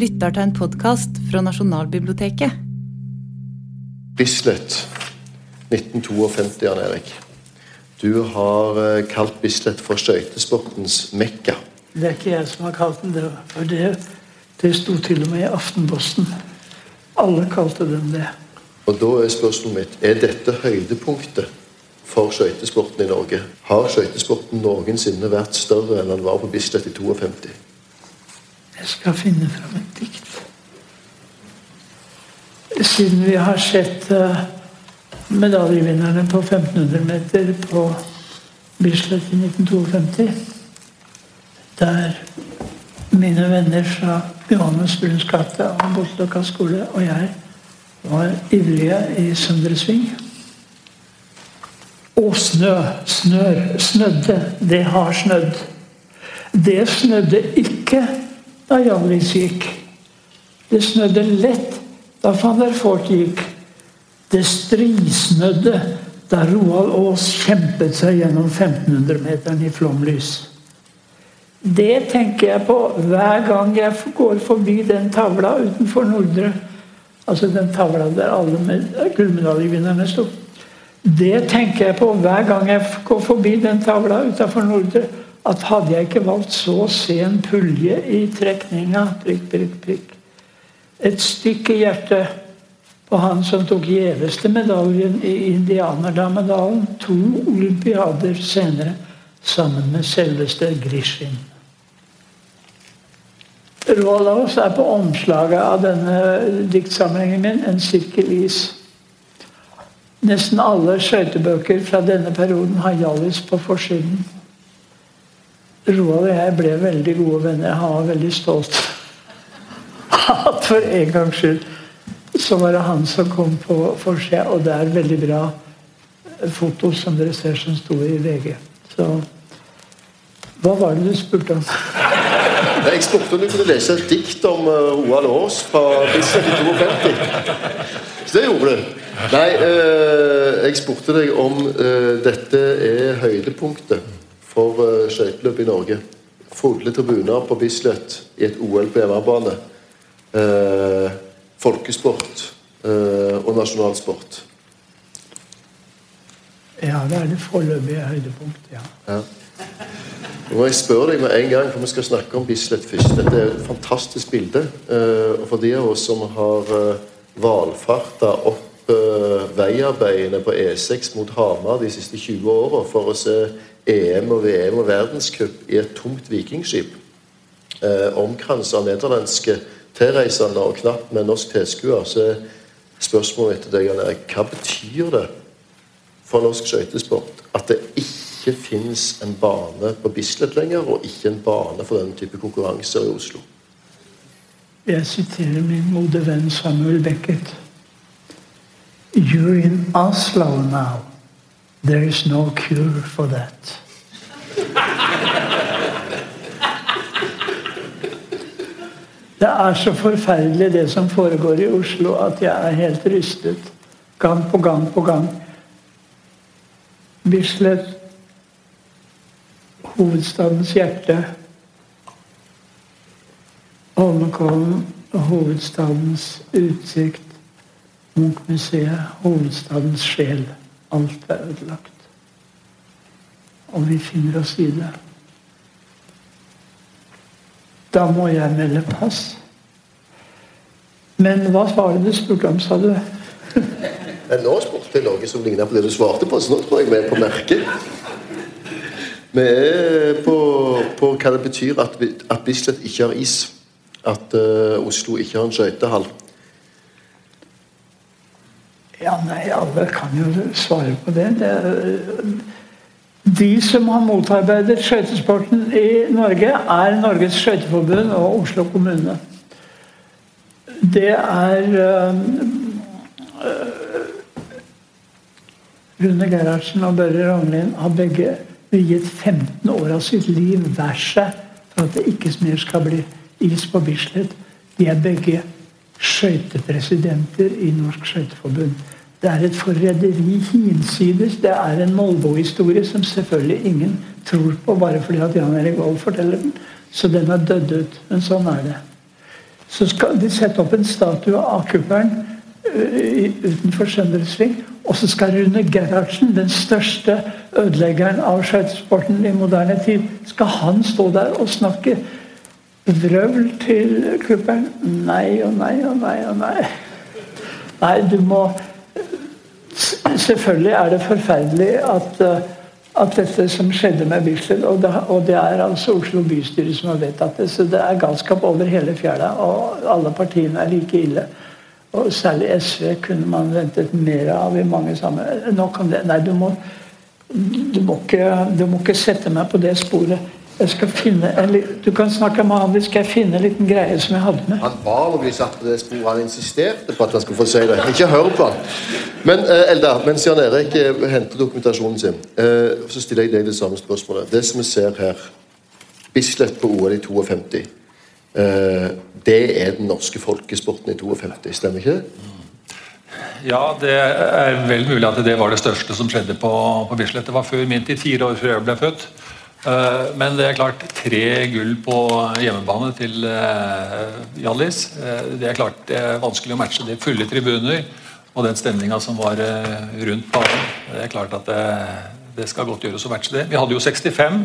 lytter til en podkast fra Nasjonalbiblioteket. Bislett 1952, Jan Erik. Du har eh, kalt Bislett for skøytesportens mekka. Det er ikke jeg som har kalt den det. For det, det sto til og med i Aftenposten. Alle kalte den det. Og da er spørsmålet mitt er dette høydepunktet for skøytesporten i Norge. Har skøytesporten noensinne vært større enn den var på Bislett i 52? Jeg skal finne fram et dikt. Siden vi har sett uh, medaljevinnerne på 1500 meter på Bislett i 1952, der mine venner fra Johannes Bruns gate og Botløkka skole og jeg var ivrige i Søndre Sving. Og snø, snør, snødde. Det har snødd. Det snødde ikke da Hjallis gikk. Det snødde lett da van der Fort gikk. Det strisnødde da Roald Aas kjempet seg gjennom 1500-meteren i flomlys. Det tenker jeg på hver gang jeg går forbi den tavla utenfor Nordre. Altså den tavla der alle gullmedaljevinnerne sto. Det tenker jeg på hver gang jeg går forbi den tavla utenfor Nordre at hadde jeg ikke valgt så sen pulje i trekninga prikk, prikk, prikk. Et stykke hjerte på han som tok gjeveste medaljen i indianerdamedalen to olympiader senere, sammen med selveste Grishin. Roald er på omslaget av denne diktsamlingen min en sirkel is. Nesten alle skøytebøker fra denne perioden har Hjallis på forsiden. Roald og jeg ble veldig gode venner. Han var veldig stolt. At for en gangs skyld så var det han som kom på forsida, og det er veldig bra foto som dere ser som sto i VG. Så hva var det du spurte om? Jeg spurte om du kunne lese et dikt om uh, Roald Aas fra Bislett i 52. Så det gjorde du. Nei, uh, jeg spurte deg om uh, dette er høydepunktet for uh, skøyteløp i Norge. Fulle tribuner på Bislett i et OL på hjemmebane. Uh, folkesport uh, og nasjonalsport. Ja, det er det foreløpige høydepunkt, ja. ja. Nå må jeg spørre deg med en gang, for vi skal snakke om Bislett først. Dette er et fantastisk bilde. og For de av oss som har valfarta opp veiarbeidene på E6 mot Hamar de siste 20 åra for å se EM og VM og verdenscup i et tomt vikingskip. Eh, Omkransa av nederlandske tilreisende og knapt med norsk tilskuer. Så er spørsmålet etter deg, Jan Erik, hva betyr det for norsk skøytesport at det ikke finnes en bane på Bislett lenger, og ikke en bane for denne type konkurranser i Oslo? Jeg siterer min gode venn Samuel Beckett. You're in Oslo now. There is no cure for that. Det er så forferdelig det som foregår i Oslo, at jeg er helt rystet. Gang på gang på gang. Bislett, hovedstadens hjerte. Holmenkollen, hovedstadens utsikt. Munchmuseet, hovedstadens sjel. Alt er ødelagt. Og vi finner oss i det. Da må jeg melde pass. Men hva var det du spurte om, sa du? nå spurte jeg noe som ligner på det du svarte på, så nå tror jeg vi er på merket. Vi er på, på hva det betyr at, at Bislett ikke har is. At uh, Oslo ikke har en skøytehall. Ja, nei, alle kan jo svare på det. det de som har motarbeidet skøytesporten i Norge, er Norges skøyteforbund og Oslo kommune. Det er øh, Rune Gerhardsen og Børre Rognlien har begge viet 15 år av sitt liv hver seg for at det ikke mer skal bli is på Bislett. De er begge skøytepresidenter i Norsk Skøyteforbund. Det er et forræderi hinsides. Det er en Molbo-historie som selvfølgelig ingen tror på bare fordi at Jan Erik Vold forteller den. Så den er dødd ut. Men sånn er det. Så skal de sette opp en statue av kuppelen uh, utenfor Søndresving. Og så skal Rune Gerhardsen, den største ødeleggeren av skøytesporten i moderne tid, skal han stå der og snakke vrøvl til kuppelen? Nei og nei og nei og nei. Nei, du må Selvfølgelig er det forferdelig at, at dette som skjedde med Bislett og, og, det er altså Oslo bystyre som har vedtatt det, så det er galskap over hele fjæra. Og alle partiene er like ille. Og særlig SV kunne man ventet mer av i mange sammenhenger. Nok om det. Nei, du må, du må, ikke, du må ikke sette meg på det sporet. Jeg skal finne en, Du kan snakke med han, skal jeg finne en liten greie som jeg hadde med. Han ba om å bli satt på det sporet. Han insisterte på at han skulle få si det. Ikke hør på han. Men eh, Eldar, mens Jan Erik uh, henter dokumentasjonen sin, eh, så stiller jeg deg det samme spørsmålet. Det som vi ser her, Bislett på OL i 52 det er den norske folkesporten i 52, stemmer ikke det? Ja, det er vel mulig at det var det største som skjedde på, på Bislett. Det var før min tid, fire år før jeg ble født. Uh, men det er klart, tre gull på hjemmebane til uh, Hjallis uh, Det er klart det er vanskelig å matche de fulle tribuner og den stemninga som var rundt banen. Det er klart at det, det skal godt gjøres å matche det. Vi hadde jo 65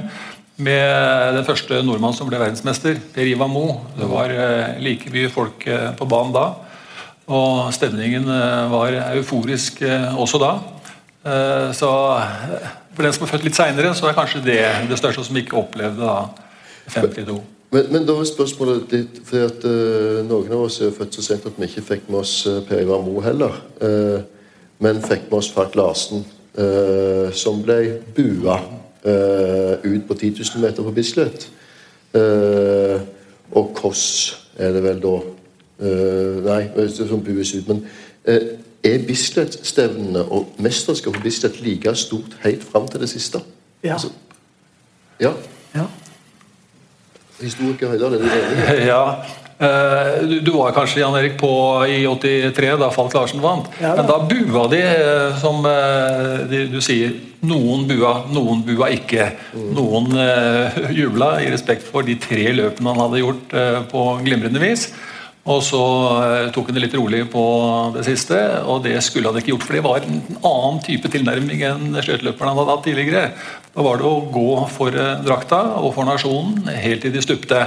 med den første nordmann som ble verdensmester, Per Ivar Mo. Det var eh, like mye folk eh, på banen da. Og stemningen eh, var euforisk også da. Så for den som er født litt seinere, så er kanskje det det største som ikke opplevde da 52. Men, men da er spørsmålet ditt fordi at uh, Noen av oss er født så sent at vi ikke fikk med oss uh, Per Ivar Moe heller. Uh, men fikk med oss Falk Larsen, som ble bua uh, ut på 10 000 meter på Bislett. Uh, og Koss er det vel da uh, Nei, som bues ut. Men er Bislett-stevnene og mesterskapet på Bislett like stort helt fram til det siste? Ja. Altså, ja. ja. Historiker Høydal, er du enig? Ja. Uh, du, du, var kanskje Jan Erik på i 83 da Falk Larsen vant. Ja, men da bua de, uh, som uh, de, du sier. Noen bua, noen bua ikke. Mm. Noen jubla i respekt for de tre løpene han hadde gjort på glimrende vis. Og så tok hun det litt rolig på det siste, og det skulle han ikke gjort. For det var en annen type tilnærming enn skøyteløperne hadde hatt tidligere. Da var det å gå for drakta og for nasjonen helt til de stupte.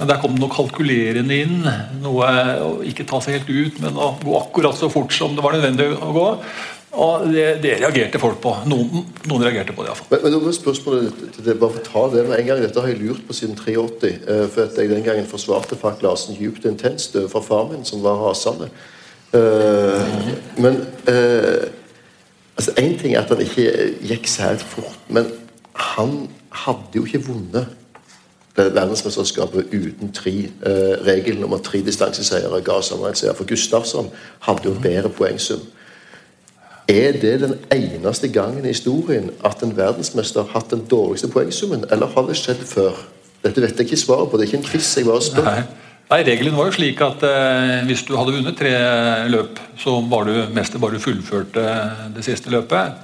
Men der kom det noe kalkulerende inn. Noe å ikke ta seg helt ut, men å gå akkurat så fort som det var nødvendig å gå. Og det, det reagerte folk på. Noen, noen reagerte på det iallfall. Men, men spørsmålet det, bare ta det med en gang. Dette har jeg lurt på siden 83. Eh, for at jeg den gangen forsvarte Falk Larsen djupt og intenst overfor far min, som var rasende. Uh, men altså Én ting er at han ikke gikk særlig fort, men han hadde jo ikke vunnet verdensmesterskapet uten tre eh, regelen om at tre distanseseiere ga sammenlagt For Gustavsson hadde jo bedre poengsum. Er det den eneste gangen i historien at en verdensmester har hatt den dårligste poengsummen, eller har det skjedd før? Dette vet jeg ikke svaret på. Det er ikke en quiz. jeg bare spør. Nei. Nei, Regelen var jo slik at eh, hvis du hadde vunnet tre løp, så var du mester bare du fullførte det siste løpet.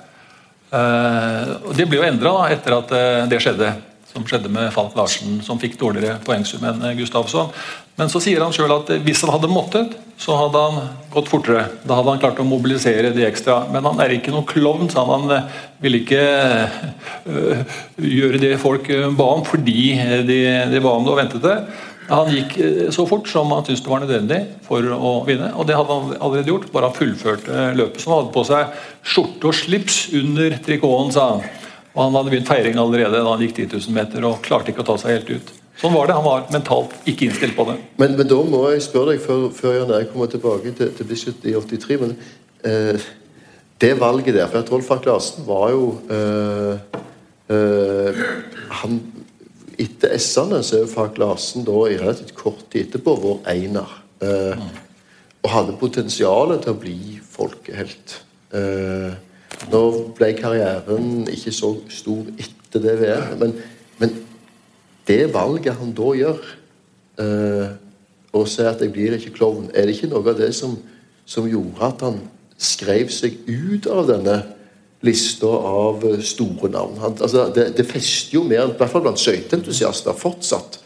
Eh, og Det ble jo endra etter at eh, det skjedde som skjedde med Falk Larsen, som fikk dårligere poengsum enn Gustavsson. Men så sier han sjøl at hvis han hadde måttet, så hadde han gått fortere. Da hadde han klart å mobilisere de ekstra. Men han er ikke noen klovn, sa han Han ville ikke øh, gjøre det folk eh, ba om fordi de, de ba om det og ventet det. Han gikk så fort som han syntes det var nødvendig for å vinne. Og det hadde han allerede gjort, bare han fullførte løpet. Så han hadde på seg skjorte og slips under trikoten, sa han. Og Han hadde begynt feiring allerede da han gikk 10 000 meter og klarte ikke å ta seg helt ut. Sånn var det. Han var mentalt ikke innstilt på det. Men, men da må jeg spørre deg, før, før jeg kommer tilbake til, til Bislett i 83 men eh, Det valget der For at Rolf Ack Larsen var jo eh, eh, han, Etter S-ene så er Frank Larsen da i relativt kort tid etterpå vår einer. Eh, og hadde potensialet til å bli folkehelt. Eh, nå ble karrieren ikke så stor etter det VM, men det valget han da gjør eh, Å si at 'jeg blir ikke klovn', er det ikke noe av det som, som gjorde at han skrev seg ut av denne lista av store navn? Han, altså, det, det fester jo mer, i hvert fall blant skøyteentusiaster, fortsatt.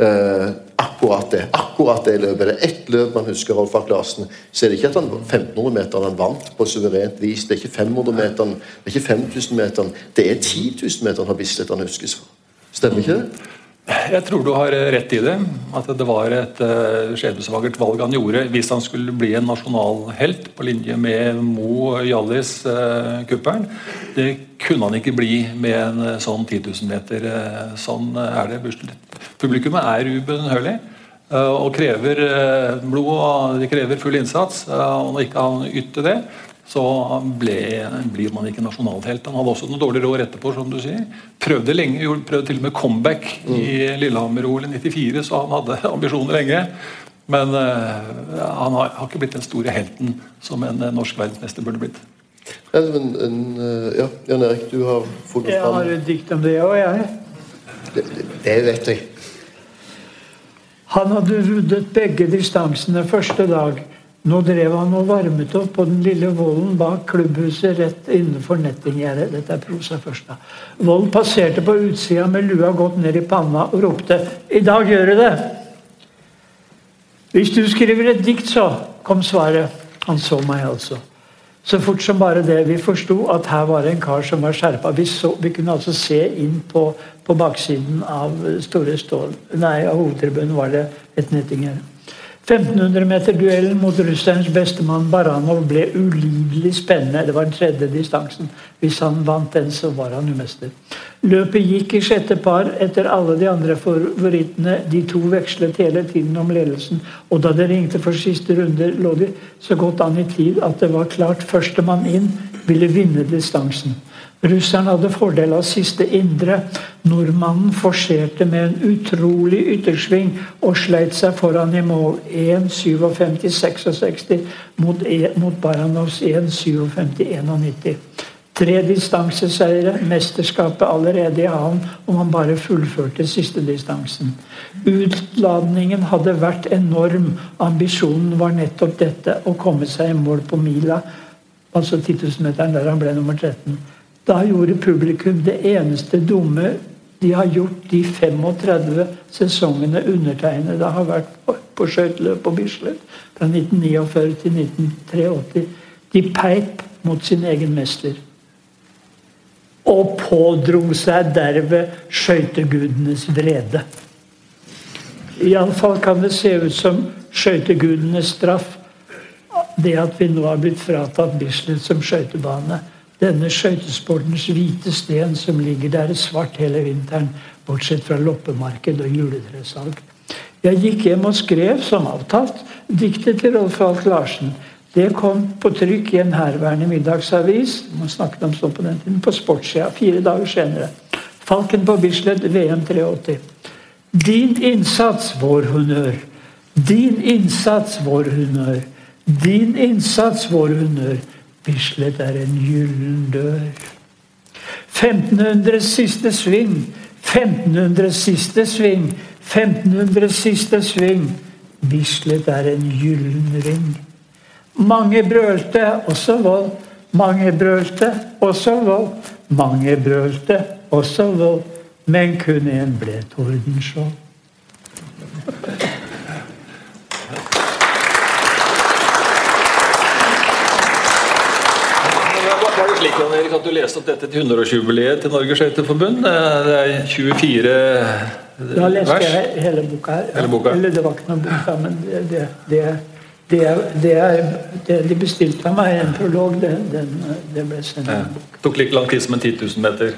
Eh, akkurat det akkurat det løpet. Det er ett løp man husker Rolf Ark Larsen. Så er det ikke at han 1500-meteren han vant på suverent vis. Det er ikke 500-meteren, det er ikke 5000-meteren. Det er 10 000-meteren har Bislett han huskes for. Stemmer ikke det? Jeg tror du har rett i det. At det var et uh, skjebnesvagert valg han gjorde hvis han skulle bli en nasjonal helt på linje med Mo Hjallis, uh, kuppelen. Det kunne han ikke bli med en sånn 10 000 meter. Sånn er det. Publikummet er ubønnhørlig og krever blod og de krever full innsats. og Når ikke han ytte det, så ble, blir man ikke nasjonalhelt. Han hadde også noen dårlige råd etterpå, som du sier. Prøvde lenge, prøvde til og med comeback mm. i Lillehammer-OL i 94, så han hadde ambisjoner lenge. Men uh, han har, har, ikke blitt den store helten som en uh, norsk verdensmester burde blitt. Ja, men, en, uh, ja, Jan Erik, du har fokus fram Jeg har et dikt om det òg, jeg. Det, det vet jeg. Han hadde ruddet begge distansene første dag. Nå drev han og varmet opp på den lille vollen bak klubbhuset rett innenfor nettinggjerdet. Dette er prosa først, da. Volden passerte på utsida med lua godt ned i panna og ropte 'I dag gjør du det!' 'Hvis du skriver et dikt, så', kom svaret. Han så meg altså. Så fort som bare det. Vi forsto at her var det en kar som var skjerpa. Vi, vi, kunne altså se inn på, på baksiden av Store Stål Nei, av hovedtribunen var det et nettinggjerde. 1500-meterduellen mot russerens bestemann Baranov ble ulidelig spennende. Det var den tredje distansen. Hvis han vant den, så var han jo mester. Løpet gikk i sjette par etter alle de andre favorittene. De to vekslet hele tiden om ledelsen. Og da det ringte for siste runde, lå de så godt an i tid at det var klart førstemann inn ville vinne distansen. Russeren hadde fordel av siste indre. Nordmannen forserte med en utrolig yttersving og sleit seg foran i mål. 1.57,66 mot, e, mot Baranovs 1.57,91. Tre distanseseiere, mesterskapet allerede i havn om han bare fullførte siste distansen. Utladningen hadde vært enorm. Ambisjonen var nettopp dette, å komme seg i mål på mila, altså 10 000-meteren der han ble nummer 13. Da gjorde publikum det eneste dumme de har gjort de 35 sesongene undertegnede har vært på, på skøyteløp på Bislett fra 1949 til 1983. De peip mot sin egen mester. Og pådro seg derved skøytegudenes vrede. Iallfall kan det se ut som skøytegudenes straff det at vi nå har blitt fratatt Bislett som skøytebane denne skøytesportens hvite sten som ligger der svart hele vinteren, bortsett fra loppemarked og juletresalg. Jeg gikk hjem og skrev, som avtalt, diktet til Rolf Falk Larsen. Det kom på trykk i en herværende middagsavis man snakket om sånn på den tiden, på sportssida fire dager senere. Falken på Bislett, VM 83. Din innsats, vår honnør. Din innsats, vår honnør. Din innsats, vår honnør. Bislett er en gyllen dør. 1500 siste sving, 1500 siste sving, 1500 siste sving. Bislett er en gyllen ring. Mange brølte, også vold. Mange brølte, også vold. Mange brølte, også vold. Men kun én ble Tordenskjold. Slik Jan Erik, at du leste opp dette til 100-årsjubileet til Norges Skøyteforbund. Det er 24 Da leste vers. jeg hele boka her. Hele boka. Eller det var ikke noen bok, men det, det, det, det, det, det de bestilte av meg, en prolog, det, den, det ble sendt ja. bok. Tok like lang tid som en 10 000 meter?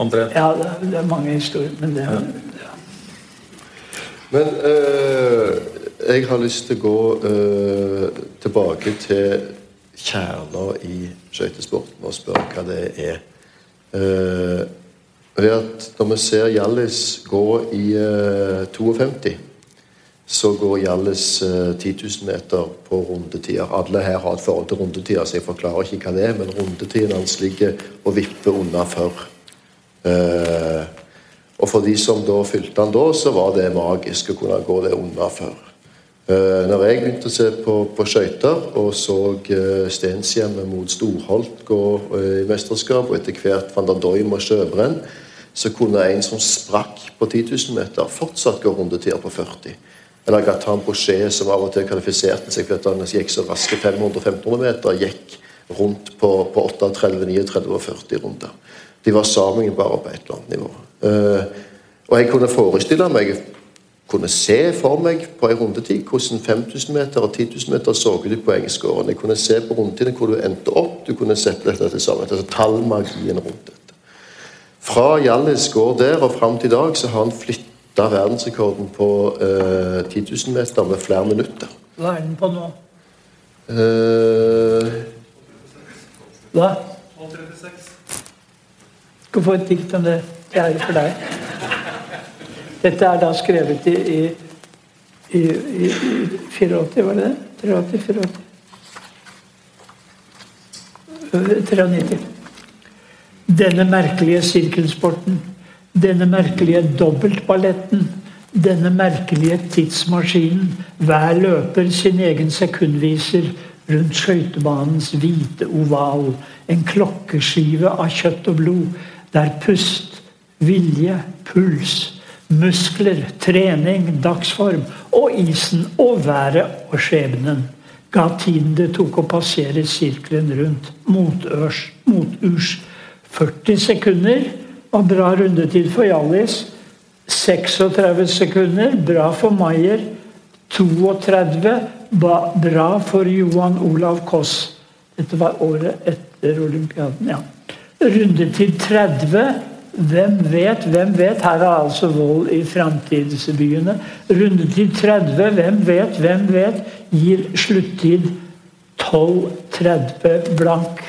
Omtrent? Ja, det, er mange historier, men det ja. ja. Men øh, jeg har lyst til å gå øh, tilbake til kjerna i skøytesporten og spør hva det er. Eh, ved at Når vi ser Hjallis gå i eh, 52, så går Hjallis eh, 10 000 meter på rundetider. Alle her har et forhold til rundetider, så jeg forklarer ikke hva det er, men rundetiden hans ligger og vipper unna før. Eh, og for de som da fylte han da, så var det magisk å kunne gå det unna før. Uh, når jeg begynte å se på, på skøyter og så uh, Stenshjemmet mot Storholt gå uh, i mesterskap, og etter hvert van der Doim og Sjøbrenn, så kunne en som sprakk på 10 000 meter, fortsatt gå rundetider på 40. Eller Gatan Brochet, som av og til kvalifiserte seg for at han gikk så raske 500-1500 meter, gikk rundt på, på 38, 39 og 40 runder. De var sammenlignbare på et eller annet nivå. Og jeg kunne forestille meg kunne se for meg på en rundetid hvordan 5000 meter og 10 000 meter så ut i poengskåren. Jeg kunne se på rundetiden hvor du endte opp. Du kunne sette dette til sammen. Altså tallmagien rundt dette. Fra Hjallis går der og fram til i dag så har han flytta verdensrekorden på uh, 10 000 meter med flere minutter. Hva er den på nå? Uh, Hva? Skal få et dikt om det. Det er for deg. Dette er da skrevet i, i, i, i 84, var det det? 83, 84 93. Denne merkelige sirkelsporten, denne merkelige dobbeltballetten, denne merkelige tidsmaskinen, hver løper sin egen sekundviser rundt skøytebanens hvite oval, en klokkeskive av kjøtt og blod, der pust, vilje, puls, muskler, trening, dagsform og isen og været og skjebnen ga tiden det tok å passere sirkelen rundt motørs, moturs. 40 sekunder var bra rundetid for Hjallis. 36 sekunder bra for Maier. 32 bra for Johan Olav Koss. Dette var året etter olympiaden. ja. Rundetid 30 hvem vet, hvem vet? Her er altså vold i framtidsbyene. Rundetid 30, hvem vet, hvem vet? Gir sluttid 12.30 blank.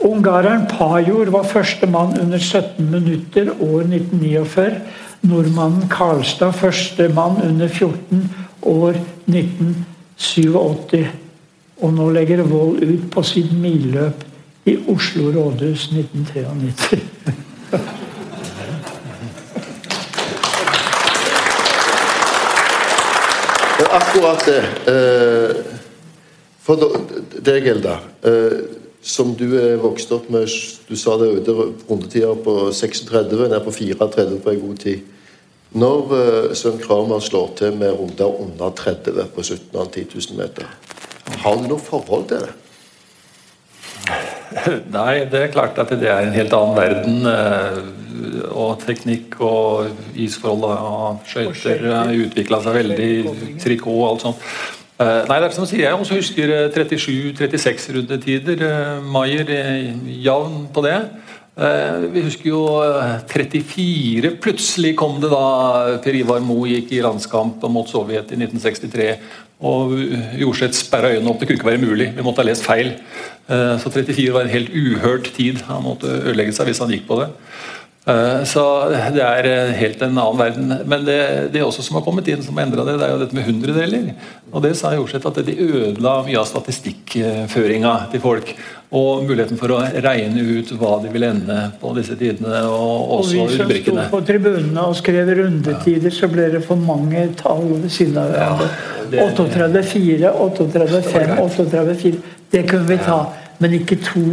Ungareren Pajor var førstemann under 17 minutter år 1949. Nordmannen Karlstad førstemann under 14 år 1987. Og nå legger Vold ut på sitt milløp i Oslo rådhus 1993. Akkurat det. Eh, for deg, Hilda, eh, som du er vokst opp med Du sa det ute rundetider på 36, ned på 34 på en god tid. Når eh, Søren Kramer slår til med runder under 30 på 17 av 10 000 meter, har du noe forhold til det? Nei, det er klart at det er en helt annen verden. Og teknikk og isforhold og skøyter utvikla seg veldig. Trikot og alt sånt. Nei, det er som sier jeg også husker 37-36 rundetider. Maier jevn på det. Vi husker jo 34. Plutselig kom det da Per Ivar Moe gikk i landskamp mot Sovjet i 1963. Og Jorseth sperra øynene opp. Det kunne ikke være mulig. Vi måtte ha lest feil. Så 34 var en helt uhørt tid. Han måtte ødelegge seg hvis han gikk på det. Så det er helt en annen verden. Men det, det også som har kommet inn som har endra det, det er jo dette med hundredeler. Og det sa Jorseth at de ødela mye av statistikkføringa til folk. Og muligheten for å regne ut hva de vil ende på disse tidene. Og også og vi som sto på tribunene og skrev rundetider, så ble det for mange tall ved siden av hverandre. Ja, 38-4, 38-5, 38-4. Det kunne vi ta, men ikke to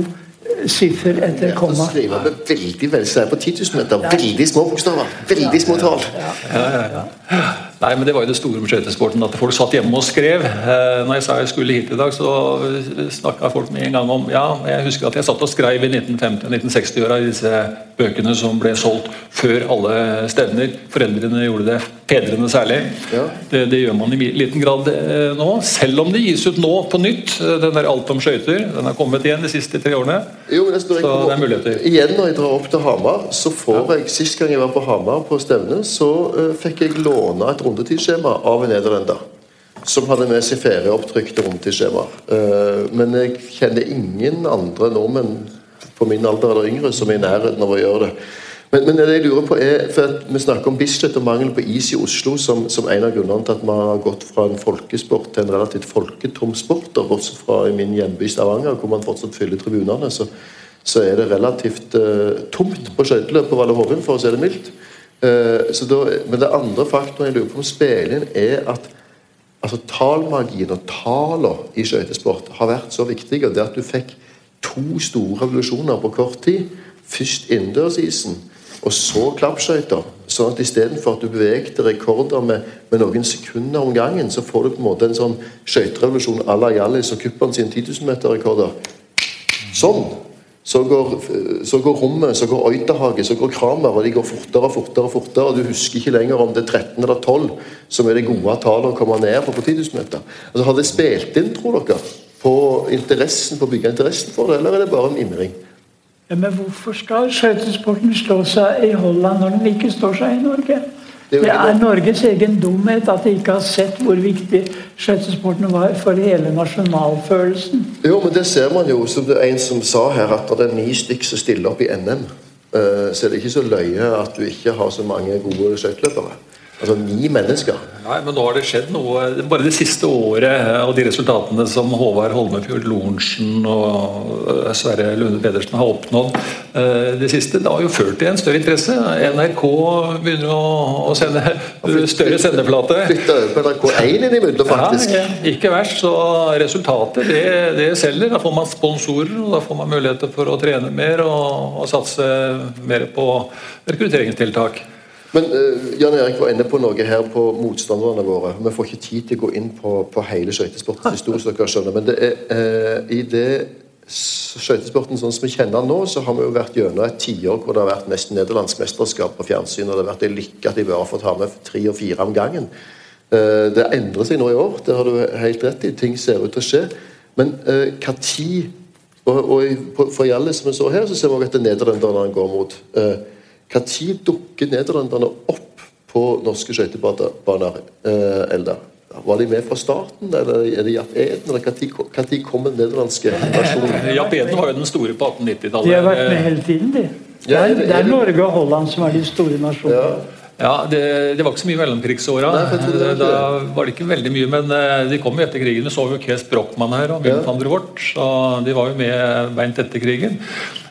siffer etter komma. Skrive med veldig, veldig på 10 000 meter. Veldig små bokstaver. Veldig små tall. Ja, ja, ja. Nei, men Det var jo det store med skøytesporten, at folk satt hjemme og skrev. Eh, når jeg sa jeg skulle hit i dag, så snakka folk med en gang om Ja, jeg husker at jeg satt og skrev i 1950-1960-åra i disse bøkene som ble solgt før alle stevner. Foreldrene gjorde det, fedrene særlig. Ja. Det, det, gjør man i liten grad eh, nå. Selv om det gis ut nå på nytt, eh, den der Alt om skøyter. Den har kommet igjen de siste tre årene. Jo, men så det er muligheter. Igjen når jeg drar opp til Hamar, så får ja. jeg Sist gang jeg var på Hamar på stevne, så uh, fikk jeg låne et rundetidsskjema av en nederlender. Som hadde med seg ferieopptrykte rundetidsskjemaer. Uh, men jeg kjenner ingen andre nordmenn på min alder eller yngre som er i nærheten av å gjøre det. Men, men, det jeg lurer på er, for Vi snakker om Bislett og mangel på is i Oslo som, som en av grunnene til at man har gått fra en folkesport til en relativt folketom sport. og Bortsett fra i min hjemby Stavanger, hvor man fortsatt fyller tribunene, så, så er det relativt uh, tomt på skøyteløp på Valle Hovin, for å si det mildt. Så da, men det andre faktoren jeg lurer på om spiller inn, er at altså, tallmagien og tallene i skøytesport har vært så viktige. det at du fikk to store revolusjoner på kort tid. Først innendørsisen og så klappskøyter. Sånn at istedenfor at du bevegde rekorder med, med, noen sekunder om gangen, så får du på en måte en sånn skøyterevolusjon à la Hjallis og Kuppern sine 10 000 meter-rekorder. Sånn. Så går, så går Rommet, så går Øytehage, så går Kramer, og de går fortere og fortere. og fortere, og Du husker ikke lenger om det er 13 eller 12 som er det gode tallet å komme ned på på 10 000 meter. Altså, Har det spilt inn, tror dere, på interessen, på å bygge interessen for det, eller er det bare en imring? Ja, men hvorfor skal skøytesporten slå seg i Holland når den ikke står seg i Norge? Det er Norges egen dumhet at de ikke har sett hvor viktig skøytesporten var for hele nasjonalfølelsen. Jo, men det ser man jo. Som det er en som sa her, at det er ni stykk som stiller opp i NM. Eh, så det er ikke så løye at du ikke har så mange gode skøyteløpere. Altså ni mennesker. Nei, men nå har det skjedd noe. Bare det siste året og de resultatene som Håvard Holmefjord Lorentzen og eh, Sverre Lunde Pedersen har oppnådd eh, det siste, det har jo ført til en større interesse. NRK begynner å, sende større sendeflate. Flytta over på NRK1 innimellom, faktisk. Ja, ikke verst. Så resultatet, det, det selger. Da får man sponsorer, og da får man muligheter for å trene mer og, og satse mer på rekrutteringstiltak. Men uh, Jan Erik var inne på noe her på motstanderne våre. Vi får ikke tid til å gå inn på, på hele skøytesportens historie. dere skjønner, Men det er, uh, i det skøytesporten sånn som vi kjenner den nå, så har vi jo vært gjennom et tiår hvor det har vært nesten nederlandsk mesterskap på fjernsyn. Og det har vært en lykke at de bare har fått ha med tre og fire om gangen. Uh, det endrer seg nå i år, det har du helt rett i. Ting ser ut til å skje. Men hva tid Og, og for Hjallis, som vi så her, så ser vi også at er nederlenderne går mot. Uh, når dukker nederlenderne opp på norske skøytebaner, eh, Eldar? Var de med fra starten, eller er det Japp Eden? eller Når kom den nederlandske versjonen? Japp Eden var jo den store på 1890-tallet. De har vært med hele tiden, de. Det er, det er Norge og Holland som er de store nasjonene. Ja. Ja, det, det, var ikke så mye mellomkrigsåra. Da var det ikke veldig mye, men eh, de kom jo etter krigen. Vi så jo Kees Brochmann her og Wim ja. van der Wort, så de var jo med beint etter krigen.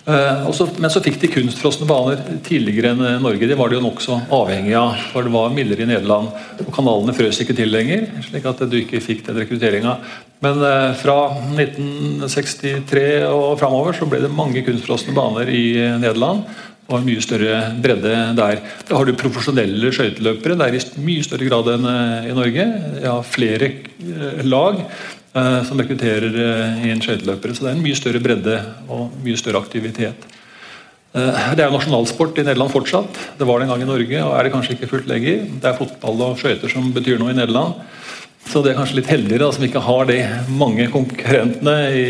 Uh, så, men så fikk de kunstfrosne baner tidligere enn eh, Norge. Det var de jo nokså avhengig av. for Det var mildere i Nederland. og Kanalene frøs ikke til lenger, slik at du ikke fikk den rekrutteringa. Men uh, fra 1963 og framover så ble det mange kunstfrosne baner i Nederland. Og en mye større bredde der. Da har du profesjonelle skøyteløpere. Er i mye større grad enn i Norge. Jeg har flere lag. Eh, som rekrutterer eh, inn skøyteløpere. Så det er en mye større bredde og mye større aktivitet. Eh, det er jo nasjonalsport i Nederland fortsatt. Det var det en gang i Norge, og er det kanskje ikke fullt lenger. Det er fotball og skøyter som betyr noe i Nederland. Så det er kanskje litt heldigere da, som ikke har de mange konkurrentene i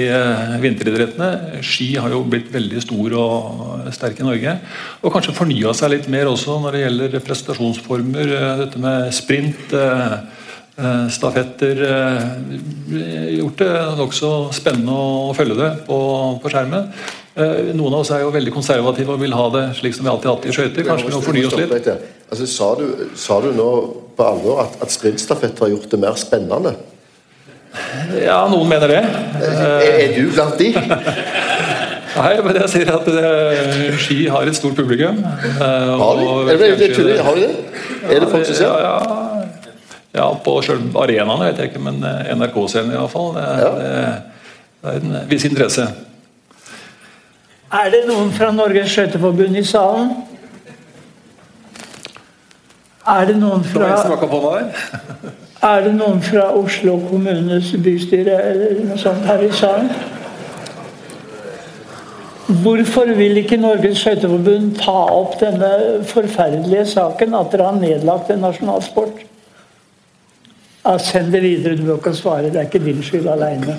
vinteridrettene. Ski har jo blitt veldig stor og sterk i Norge. Og kanskje fornya seg litt mer også når det gjelder prestasjonsformer. Dette med sprint. Eh, stafetter eh, gjort det nokså spennende å følge det på, på, skjermen. Eh, noen av oss er jo veldig konservative og vil ha det slik som vi alltid har hatt i skøyter. Kanskje vi må fornye oss litt. Altså, sa, du, sa, du, nå på alvor at, at sprintstafett har gjort det mer spennende? Ja, noen mener det. Er, er du blant de? Nei, men jeg sier at uh, ski har et stort publikum. Uh, har de? Er det, det, det, har de det? Er det folk som ser? Ja, ja. Ja, på selve arenaen vet jeg ikke, men eh, NRK-scenen iallfall. Det, ja. det, det er en viss interesse. Er det noen fra Norges Skøyteforbund i salen? Er det noen fra Er det noen fra Oslo kommunes bystyre eller noe sånt her i salen? Hvorfor vil ikke Norges Skøyteforbund ta opp denne forferdelige saken at dere har nedlagt en nasjonalsport? Ja, send det videre, du må ikke svare. Det er ikke din skyld aleine.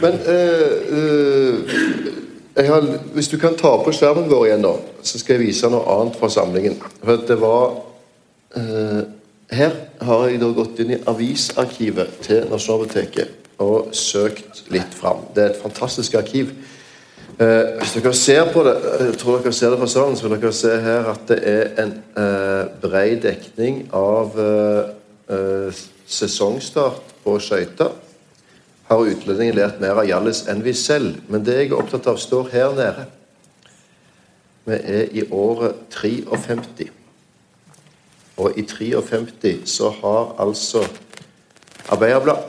Men uh, uh, har, hvis du kan ta på skjermen vår igjen, da, så skal jeg vise noe annet fra samlingen. For det var uh, Her har jeg da gått inn i avisarkivet til Nasjonalbiblioteket og søkt litt fram. Det er et fantastisk arkiv. Eh, hvis dere ser på det, jeg tror dere ser det fra salen, så vil dere se her at det er en eh, bred dekning av eh, sesongstart på skøyter har utlendingen lært mer av Hjallis enn vi selv. Men det jeg er opptatt av, står her nede. Vi er i året 53. Og i 53 så har altså Arbeiderblad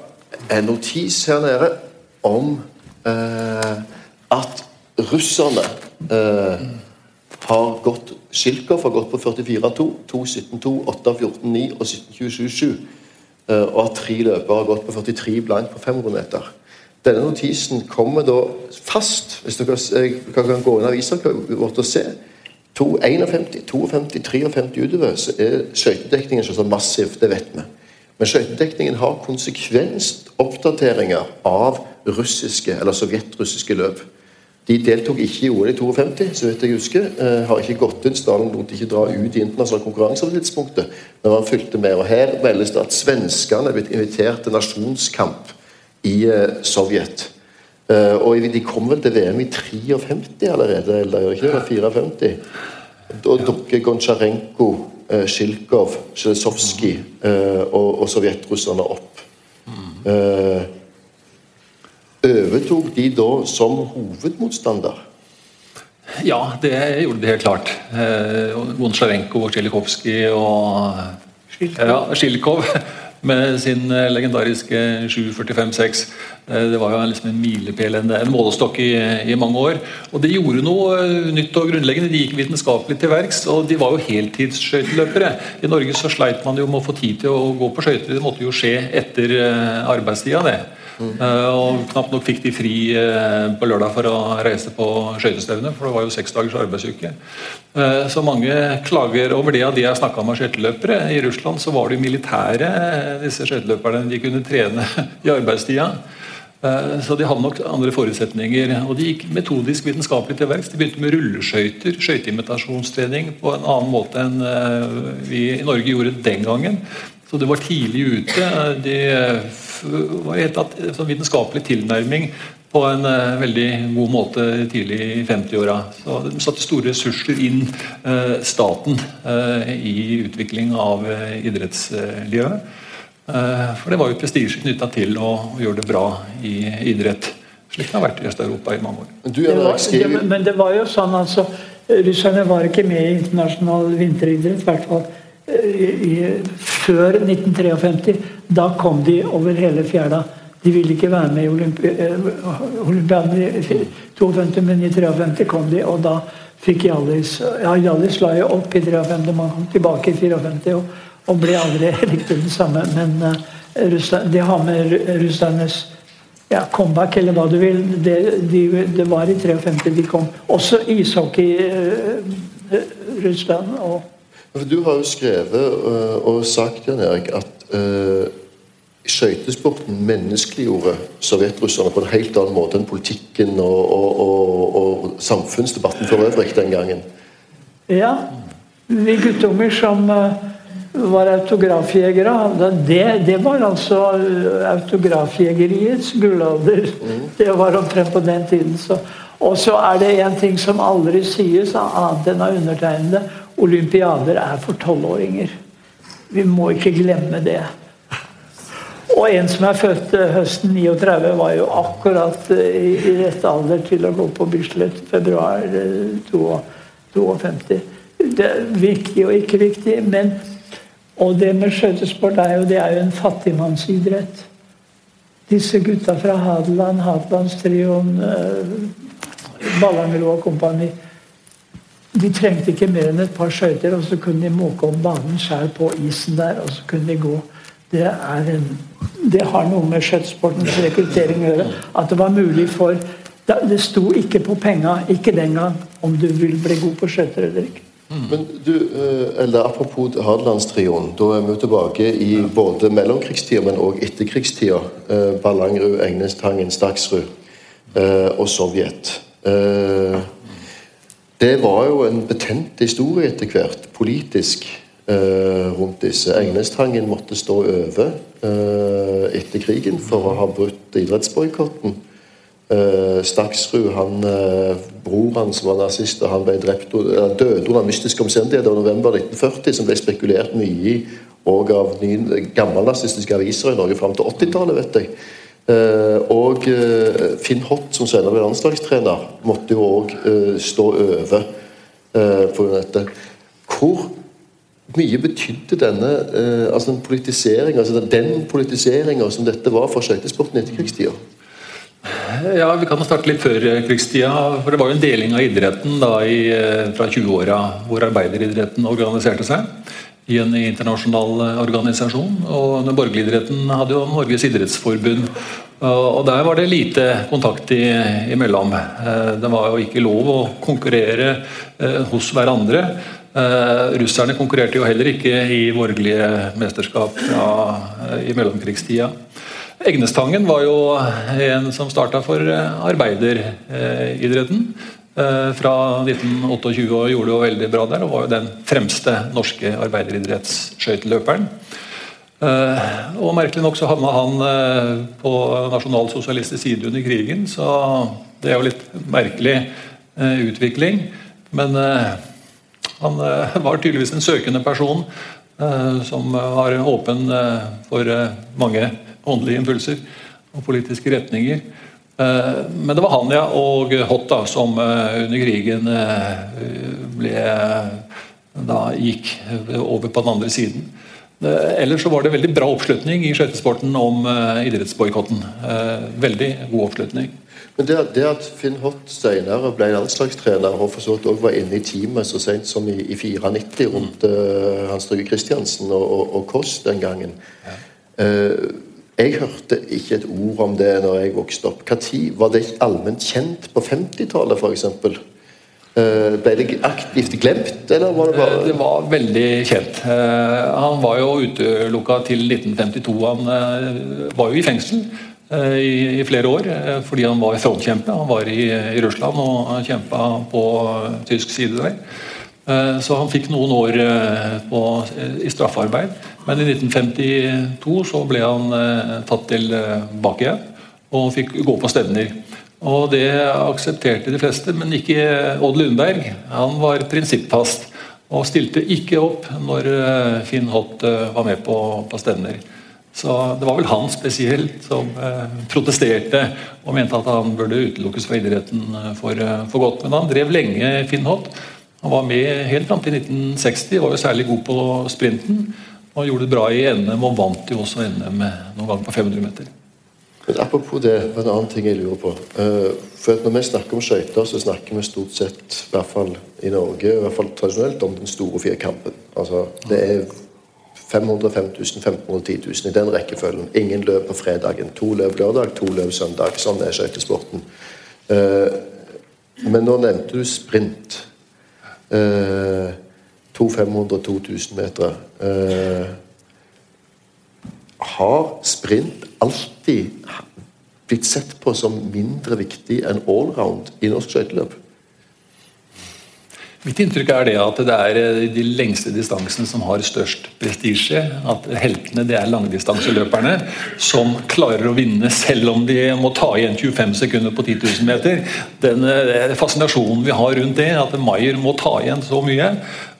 en notis her nede om eh, at russerne eh, har gått Schilkov har gått på 44-2, 2-17-2, 8-14-9 og 17-27-7. Eh, og at tre løpere har gått på 43 blank på 500 meter. Denne notisen kommer da fast, hvis dere kan gå inn i avisa vårt og se. 51, 52, 53 utover, så er skøytedekningen så massiv. Det vet vi. Men skøytedekningen har konsekvenst oppdateringer av russiske eller sovjetrussiske løp. De deltok ikke i OL i 52, så vidt jeg husker. Eh, har ikke gått inn. Stalin lot ikke dra ut i internasjonal konkurranse på tidspunktet. Men han fulgte med. Og her meldes det at svenskene er blitt invitert til nasjonskamp i eh, Sovjet. Eh, og de kom vel til VM i 53 allerede, eller ikke det? 54. Da dukker Gontsjarenko, eh, Sjilkov, Sjelesovskij eh, og, og sovjetrusserne opp. Mm overtok de da som hovedmotstander? Ja, det gjorde de helt klart. Vonsjarenko og Tsjelikovskij og ja, Sjilkov med sin legendariske 7.45,6. Det var jo liksom en milepæl, en, målestokk i, i, mange år. Og de gjorde noe nytt og grunnleggende. De gikk vitenskapelig til verks. Og de var jo heltidsskøyteløpere. I Norge så sleit man jo med å få tid til å gå på skøyter. Det måtte jo skje etter arbeidstida, det. Uh, og knapt nok fikk de fri uh, på lørdag for å reise på skøytestevne, for det var jo seks dagers arbeidsuke. Uh, så mange klager over det. Av de jeg snakka med skøyteløpere i Russland, så var de militære, disse skøyteløperne. De kunne trene i arbeidstida. Så de hadde nok andre forutsetninger. Og de gikk metodisk vitenskapelig til verks. De begynte med rulleskøyter, skøyteimitasjonstrening, på en annen måte enn vi i Norge gjorde den gangen. Så det var tidlig ute. De var helt tatt sånn vitenskapelig tilnærming på en uh, veldig god måte tidlig i 50-åra. Så De satte store ressurser inn uh, staten uh, i utvikling av idrettslivet. for det var jo prestisje knytta til å, å, gjøre det bra i idrett. Slik det har vært i Øst-Europa i mange år. Det var, det, men det var jo sånn altså Russerne var ikke med i internasjonal vinteridrett. I hvert fall før 1953. Da kom de over hele fjæra. De ville ikke være med i Olympi eh, olympiaden i 52, men i 53 kom de, og da fikk Hjallis Ja, Hjallis la jo opp i 53, man kom tilbake i 54 og, og ble aldri riktig det samme. Men uh, Russland, de har med russernes ja, comeback, eller hva du vil. Det, de, det var i 53 de kom. Også ishockey uh, Russland. og du har jo skrevet uh, og sagt Jan Erik, at uh, skøytesporten menneskeliggjorde sovjetrusserne på en helt annen måte enn politikken og, og, og, og samfunnsdebatten for øvrig den gangen. Ja. Vi guttunger som uh, var autografjegere, det, det, var altså autografjegeriets gullalder. Mm. Det var omtrent på den tiden. Så. Og så er det en ting som aldri sies, annet enn av undertegnede olympiader er for tolvåringer. Vi må ikke glemme det. Og en som er født eh, høsten 39, var jo akkurat eh, i rett alder til å gå på Bislett februar 52. Eh, det er viktig og ikke viktig. Men, og det med skøytesport er jo, det er jo en fattigmannsidrett. Disse gutta fra Hadeland, Hadelandstrioen, Ballangerud og kompani de trengte ikke mer enn et par skøyter, og så kunne de måke om banen sjøl på isen der. og så kunne de gå. Det, en, det har noe med skøytesportens rekruttering å gjøre. At det var mulig for Det sto ikke på penga, ikke den gang, om du vil bli god på skøyter eller ikke. Men du, eh, eller Apropos Hadelandstrioen. Da er vi tilbake i både mellomkrigstida, men òg etterkrigstida. Eh, Ballangerud, Egnestangen, Staksrud eh, og Sovjet. Det var jo en betent historie etter hvert, politisk, eh, rundt disse. Egnestangen måtte stå over eh, etter krigen for å ha brutt idrettsboikotten. Eh, Staksrud, han, eh, bror hans var nazist, han ble drept, døde under mystiske omstendigheter i november 1940, som ble spekulert mye i og av gammelnazistiske aviser i Norge fram til 80-tallet, vet jeg. Uh, og uh, Finn Hott, som senere ble landslagstrener, måtte jo òg eh, stå over for dette. Hvor mye betydde denne altså den politiseringa altså den politiseringa som dette var for skøytesporten i etterkrigstida? Ja, Vi kan starte litt før krigstida. for Det var jo en deling av idretten da i, fra 20-åra, hvor arbeideridretten organiserte seg i en internasjonal organisasjon. og Den borgerlige idretten hadde jo Norges idrettsforbund. og Der var det lite kontakt imellom. Det var jo ikke lov å konkurrere hos hverandre. Russerne konkurrerte jo heller ikke i borgerlige mesterskap ja, i mellomkrigstida. Egnestangen var jo en som starta for eh, arbeideridretten eh, fra 1928 og gjorde det jo veldig bra der. Og var jo den fremste norske arbeideridrettsskøyteløperen. Eh, og Merkelig nok så havna han på nasjonalsosialistisk side under krigen, så det er jo litt merkelig utvikling. Men han var tydeligvis en søkende person som var åpen for mange åndelige impulser og politiske retninger. Eh, men det var han ja, og Hott da, som eh, under krigen eh, ble, da gikk over på den andre siden. Ellers så var det veldig bra oppslutning i skøytesporten om idrettsboikotten. Veldig god oppslutning. Men det, det at Finn Hott senere ble landslagstrener og for så vidt også var inne i teamet så sent som i, i 94 rundt uh, Hans Trygve Kristiansen og, og, og Kåss den gangen ja. uh, jeg hørte ikke et ord om det når jeg vokste opp. Når var det allment kjent på 50-tallet f.eks.? Eh, ble det aktivt glemt, eller var det bare Det var veldig kjent. Eh, han var jo utelukka til 1952. Han eh, var jo i fengsel i, flere år fordi han var frontkjempe. Han var i Russland og kjempa på tysk side der. Så han fikk noen år på, i straffarbeid. Men i 1952 så ble han eh, tatt tilbake igjen og fikk gå på stevner. Og Det aksepterte de fleste, men ikke Odd Lundberg. Han var prinsippfast og stilte ikke opp når eh, Finn Holt eh, var med på, på stevner. Så Det var vel han spesielt som eh, protesterte og mente at han burde utelukkes fra idretten for, for godt. Men han drev lenge Finn Holt. Han var med helt fram til 1960, var jo særlig god på sprinten. Og gjorde det bra i NM, og vant jo også NM noen ganger på 500 meter. Men Apropos det, det en annen ting jeg lurer på. For for Når vi snakker om skøyter, så snakker vi stort sett, i hvert fall i Norge, i hvert fall tradisjonelt, om den store firkampen. Altså, det er 500, 5000, 1500, 10 000 i den rekkefølgen. Ingen løp på fredagen. To løp lørdag, to løp søndag. Sånn er skøytesporten. Eh, men nå nevnte du sprint. Uh, to 500, 2000 meter. Eh, har sprint alltid blitt sett på som mindre viktig enn allround i norsk skøyteløp? Mitt inntrykk er det at det er eh, de lengste distansene som har størst prestisje. At heltene det er langdistanseløperne som klarer å vinne selv om de må ta igjen 25 sekunder på 10 000 meter. Den eh, fascinasjonen vi har rundt det, at Maier må ta igjen så mye.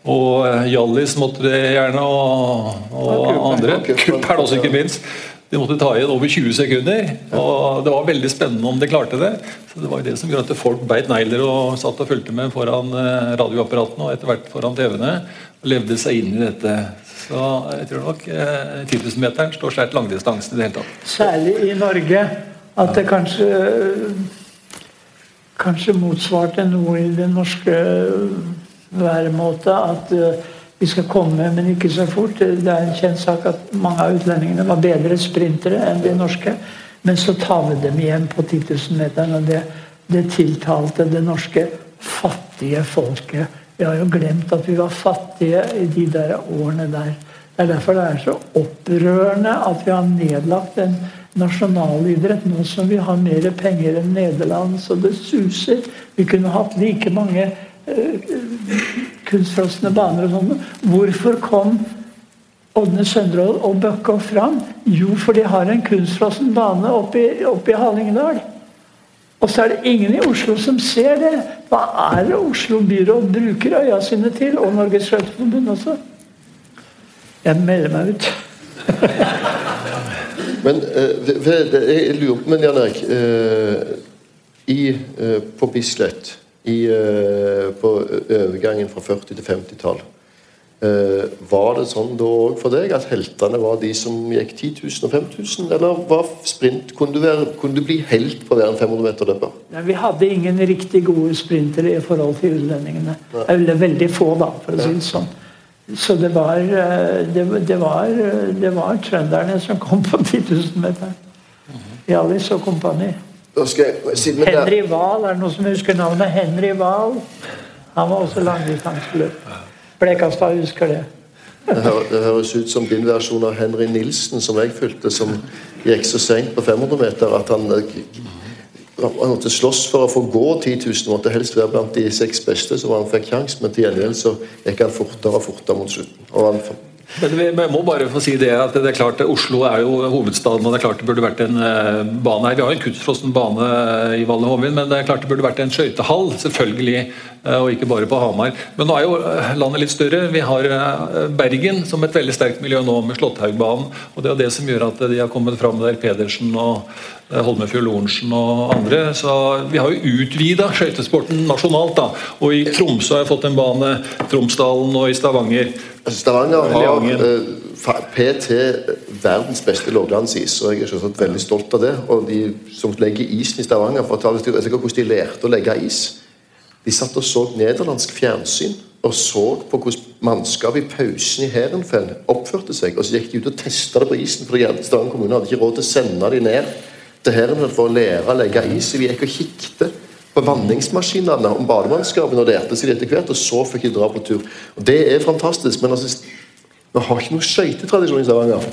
Og eh, Hjallis måtte det gjerne, og, og andre. Kuppel også, ikke minst. De måtte ta igjen over 20 sekunder. og Det var veldig spennende om de klarte det. Så Det var det som gjorde at folk beit negler og satt og fulgte med foran eh, radioapparatene og etter hvert foran TV-ene. Og levde seg inn i dette. Så jeg tror nok eh, 10 000-meteren står sterkt langdistansen i det hele tatt. Særlig i Norge. At det kanskje kanskje motsvarte noe i den norske væremåte at uh, vi skal komme, men ikke så fort. Det er en kjent sak at mange av utlendingene var bedre sprintere enn de norske. Men så tar vi dem igjen på 10 000-meteren, og det, det, tiltalte det norske fattige folket. Vi har jo glemt at vi var fattige i de der årene der. Det er derfor det er så opprørende at vi har nedlagt en nasjonalidrett nå som vi har mer penger enn Nederland, så det suser. Vi kunne hatt like mange kunstfrosne baner og sånn. Hvorfor kom Ådne Søndrål og Bøkke fram? Jo, for de har en kunstfrossen bane oppe i, oppe i Hallingdal. Og så er det ingen i Oslo som ser det. Hva er det Oslo byråd bruker øya sine til? Og Norges Skøyteforbund også. Jeg melder meg ut. men uh, jeg lurer på, men Jan Erik uh, uh, På Bislett i, uh, på overgangen fra 40- til 50-tall. Eh, var det sånn da òg for deg at heltene var de som gikk 10 000 og 5000? Eller var sprint, kunne du, være, kunne du bli helt på å være en 500 meter løper? Nei, vi hadde ingen riktig gode sprintere i forhold til utlendingene. Eller veldig få, da, for å si det sånn. Så det var, eh, det, det var, eh, det var trønderne som kom på 10 000-meteren. Hjallis og kompani. Henry Wahl, er det noen som husker navnet? Henry Wahl. Han var også langdistanseløp. Blekastad husker det. Det, hø- det høres ut som din versjon av Henry Nilsen, som jeg fulgte, som gikk så seint på 500 meter at han eh, han måtte slåss for å få gå 10 000. Måtte helst være blant de seks beste, så han fikk kjangs, men til gjengjeld så gikk han fortere og fortere mot slutten. Og han, Men vi må bare få si det at det er klart Oslo er jo hovedstaden, og det er klart det burde vært en eh, bane her. Vi har jo en kunstfrossen bane eh, i Valle Hovin, men det er klart det burde vært en skøytehall, selvfølgelig. eh, Og ikke bare på Hamar. Men nå er jo landet litt større. Vi har Bergen som et veldig sterkt miljø nå, med Slåtthaugbanen. Og det er det som gjør at de har kommet fram der, Pedersen og Holmefjord Lorentzen og andre. Så vi har jo utvida skøytesporten nasjonalt. da. Og i Tromsø har jeg fått en bane, Tromsdalen og i Stavanger. altså Stavanger har eh, PT verdens beste lavlandsis, og jeg er selvsagt veldig stolt av det. Og de som legger isen i Stavanger, for å ta det jeg vet ikke hvordan de lærte å legge is. De satt og så nederlandsk fjernsyn og så på hvordan mannskapet i pausen i Heerenveen oppførte seg. Og så gikk de ut og testa det på isen, for Stavanger kommune hadde ikke råd til å sende de ned til Heerenveen for å lære å legge is. Så vi gikk og kikket på vanningsmaskinene om bademannskapene og lærte seg det etter hvert, og så fikk de dra på tur. Og Det er fantastisk, men altså vi har ikke noe skøytetradisjon i Stavanger.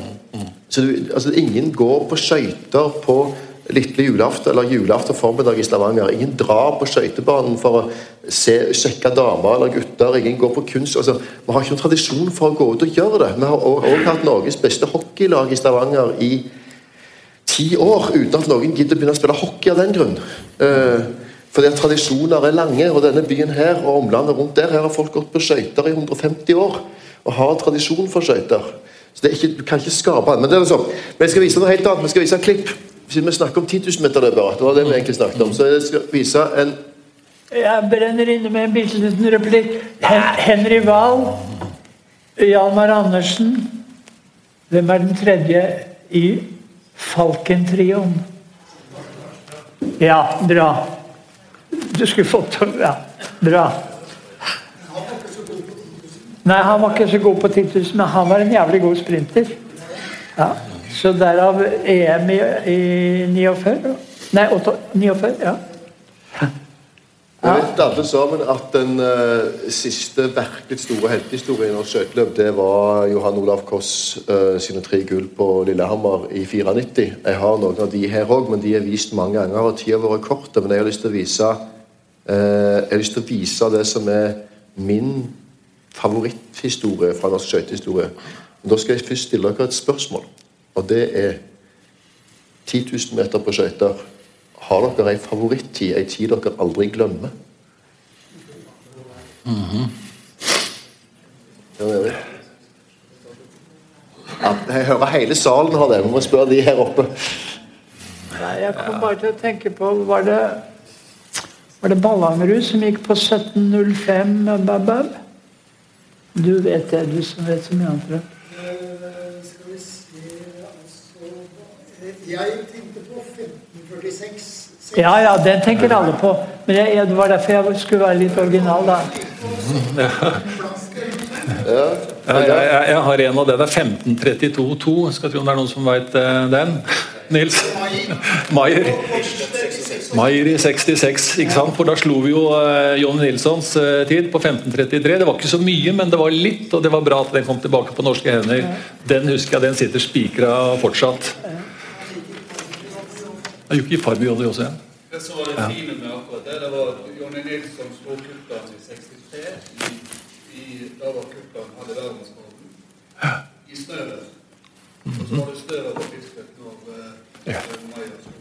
Så du, altså, ingen går på skøyter på lille julaften eller julaften formiddag i Stavanger. Ingen drar på skøytebanen for å se, sjekke damer eller gutter. Ingen går på kunst. Altså, vi har ikke noen tradisjon for å gå ut og gjøre det. Vi har òg hatt Norges beste hockeylag i Stavanger i ti år uten at noen gidder å begynne å spille hockey av den grunn. Eh, fordi at tradisjoner er lange, og denne byen her og omlandet rundt der, her har folk gått på skøyter i 150 år og har tradisjon for skøyter. Så ikke, du kan ikke skape. Men det er. Men jeg skal vise noe helt annet. Vi skal vise en klipp. Siden vi snakker om 10 000 meter løpere. Det var det vi egentlig snakket om. Så jeg skal vise en Jeg brenner inne med en bitte liten replikk. Hen Henry Wahl, Hjalmar Andersen Hvem er den tredje i Falkentrioen? Ja, bra. Du skulle fått Ja, bra. Nei, han var ikke så god på 10 000, men han var en jævlig god sprinter. Ja, Så derav EM i, i 49. Nei, 8 49. Ja. Vi vet alle sammen at den uh, siste virkelig store heltehistorien i norsk skøyteløp, det var Johan Olav Koss uh, sine tre gull på Lillehammer i 94. Jeg har noen av de her òg, men de er vist mange ganger. og Tida har vært kort, men jeg har lyst til å vise uh, Jeg har lyst til å vise det som er min favoritthistorie fra norsk skøytehistorie. Da skal jeg først stille dere et spørsmål, og det er 10 000 meter på skøyter. Har dere ei favorittid, ei tid dere aldri glemmer? Er det. Ja, jeg hører hele salen har det. Vi må spørre de her oppe. Nei, jeg kom bare til å tenke på Var det, var det Ballangerud som gikk på 17.05? bab, bab? Du vet det, du som vet så mye annet. Eh, Skal vi se altså Jeg 1546. Ja, ja, den tenker alle på. Men jeg, jeg- det var derfor jeg skulle være litt original, da. Ja. Jeg, jeg, jeg har en av det. Det er 1532-2. Skal tro om det er noen som veit den. Nils? Maier. Maier i 66, ikke sant? For da slo vi jo uh, Jonny Nilssons eh, tid på 1533. Det var ikke så mye, men det var litt, og det var bra at den kom tilbake på norske hender. Den husker jeg, den sitter spikra fortsatt. Yuki Farbi hadde jo også en. Det som var det fine med akkurat det, det var at Jonny Nilsson slo kuttene i 63. I, i, da var kuttene hadde verdensrekorden i snøret. Og så var det større på Bislett når eh, Ja. Slo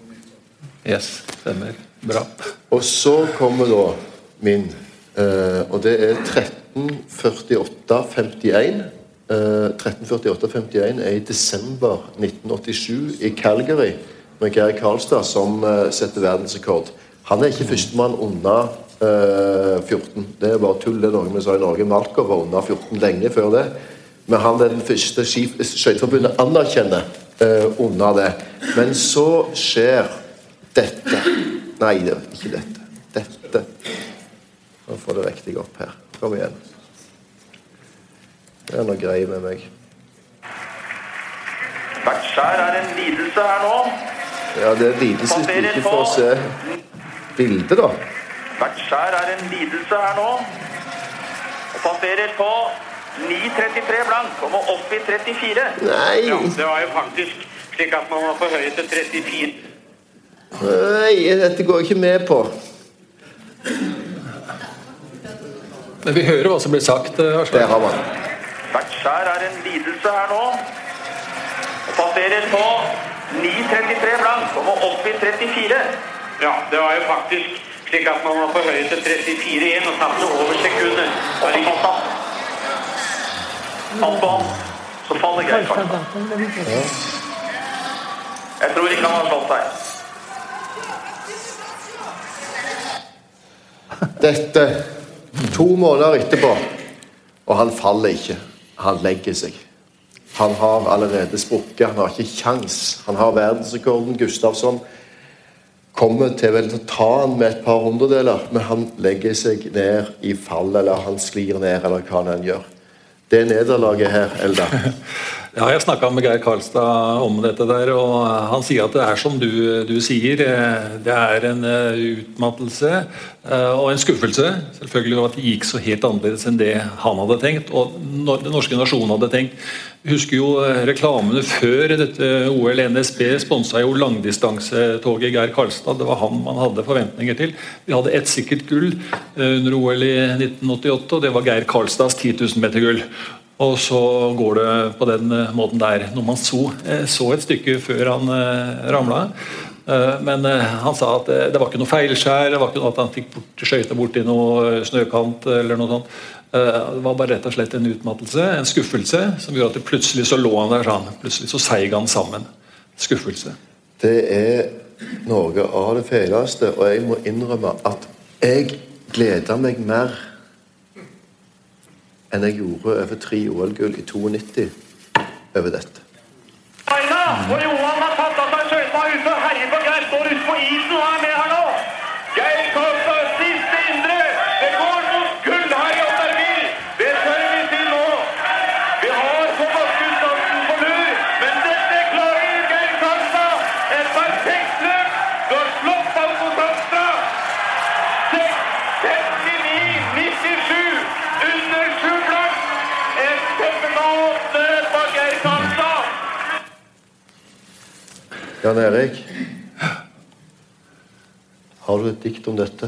Nilsson. Yes, stemmer. Bra. Og så kommer da min, eh, og det er 1348-51. Eh, 1348-51 er i desember 1987 i Calgary med Geir Karlstad som eh, setter verdensrekord. Han er ikke førstemann under eh, 14. Det er bare tull. Det er noe vi sa i Norge. Malkov var under 14 lenge før det. Men han er den første Skøyteforbundet anerkjenner eh, under det. Men så skjer dette. Nei, det er ikke dette. Dette. Nå får det riktig opp her. Kom igjen. Det er noe greier med meg. Hvert skjær er en lidelse her nå. Ja, det er lidelse hvis du ikke får se bildet, da. Hvert skjær er en lidelse her nå. Og passerer på 9.33 blank og må opp i 34. Nei! det var jo faktisk slik at man var forhøyet til 34. Nei, dette går jeg ikke med på. Men vi hører hva som blir sagt. eh, Det har man. Hvert skjær er en lidelse her nå. Og passerer på 9.33 blank og må opp i 34. Ja, det var jo faktisk slik at man var på høyre til 34 igjen og tapte over sekundet. Og så falt han. Falt på han. Så faller Geir Karlstad. Jeg tror ikke han har slått seg. Dette to måneder etterpå, og han faller ikke. Han legger seg. Han har allerede sprukket. Han har ikke kjangs. Han har verdensrekorden. Gustavsson kommer til vel å ta han med et par hundredeler, men han legger seg ned i fall, eller han sklir ned, eller hva han gjør. Det nederlaget her, Eldar Ja, jeg snakka med Geir Karlstad om dette der, og han sier at det er som du, du sier. eh, Det er en eh, utmattelse eh, og en skuffelse. Selvfølgelig at det gikk så helt annerledes enn det han hadde tenkt, og den norske nasjonen hadde tenkt. Husker jo eh, reklamene før dette OL. NSB sponsa jo langdistansetoget Geir Karlstad. Det var han man hadde forventninger til. Vi hadde ett sikkert gull eh, under OL i 1988, og det var Geir Karlstads 10 000 meter gull. Og så går det på den eh, måten der. Når man så, så et stykke før han ramla. Eh, Men eh, han sa at eh, det var ikke noe feilskjær, det var ikke noe at han fikk bort, skøyta borti noe snøkant eller noe sånt. Eh, Det var bare rett og slett en utmattelse, en skuffelse, som gjorde at det plutselig så lå han der sånn. Plutselig så seig han sammen. Skuffelse. Det er noe av det feileste, og jeg må innrømme at jeg gleder meg mer enn jeg gjorde over tre OL-gull i 92 over dette. Aina, og Johan har tatt herjer på Geir. Står ute på isen og er med Jan Erik, har du et dikt om dette?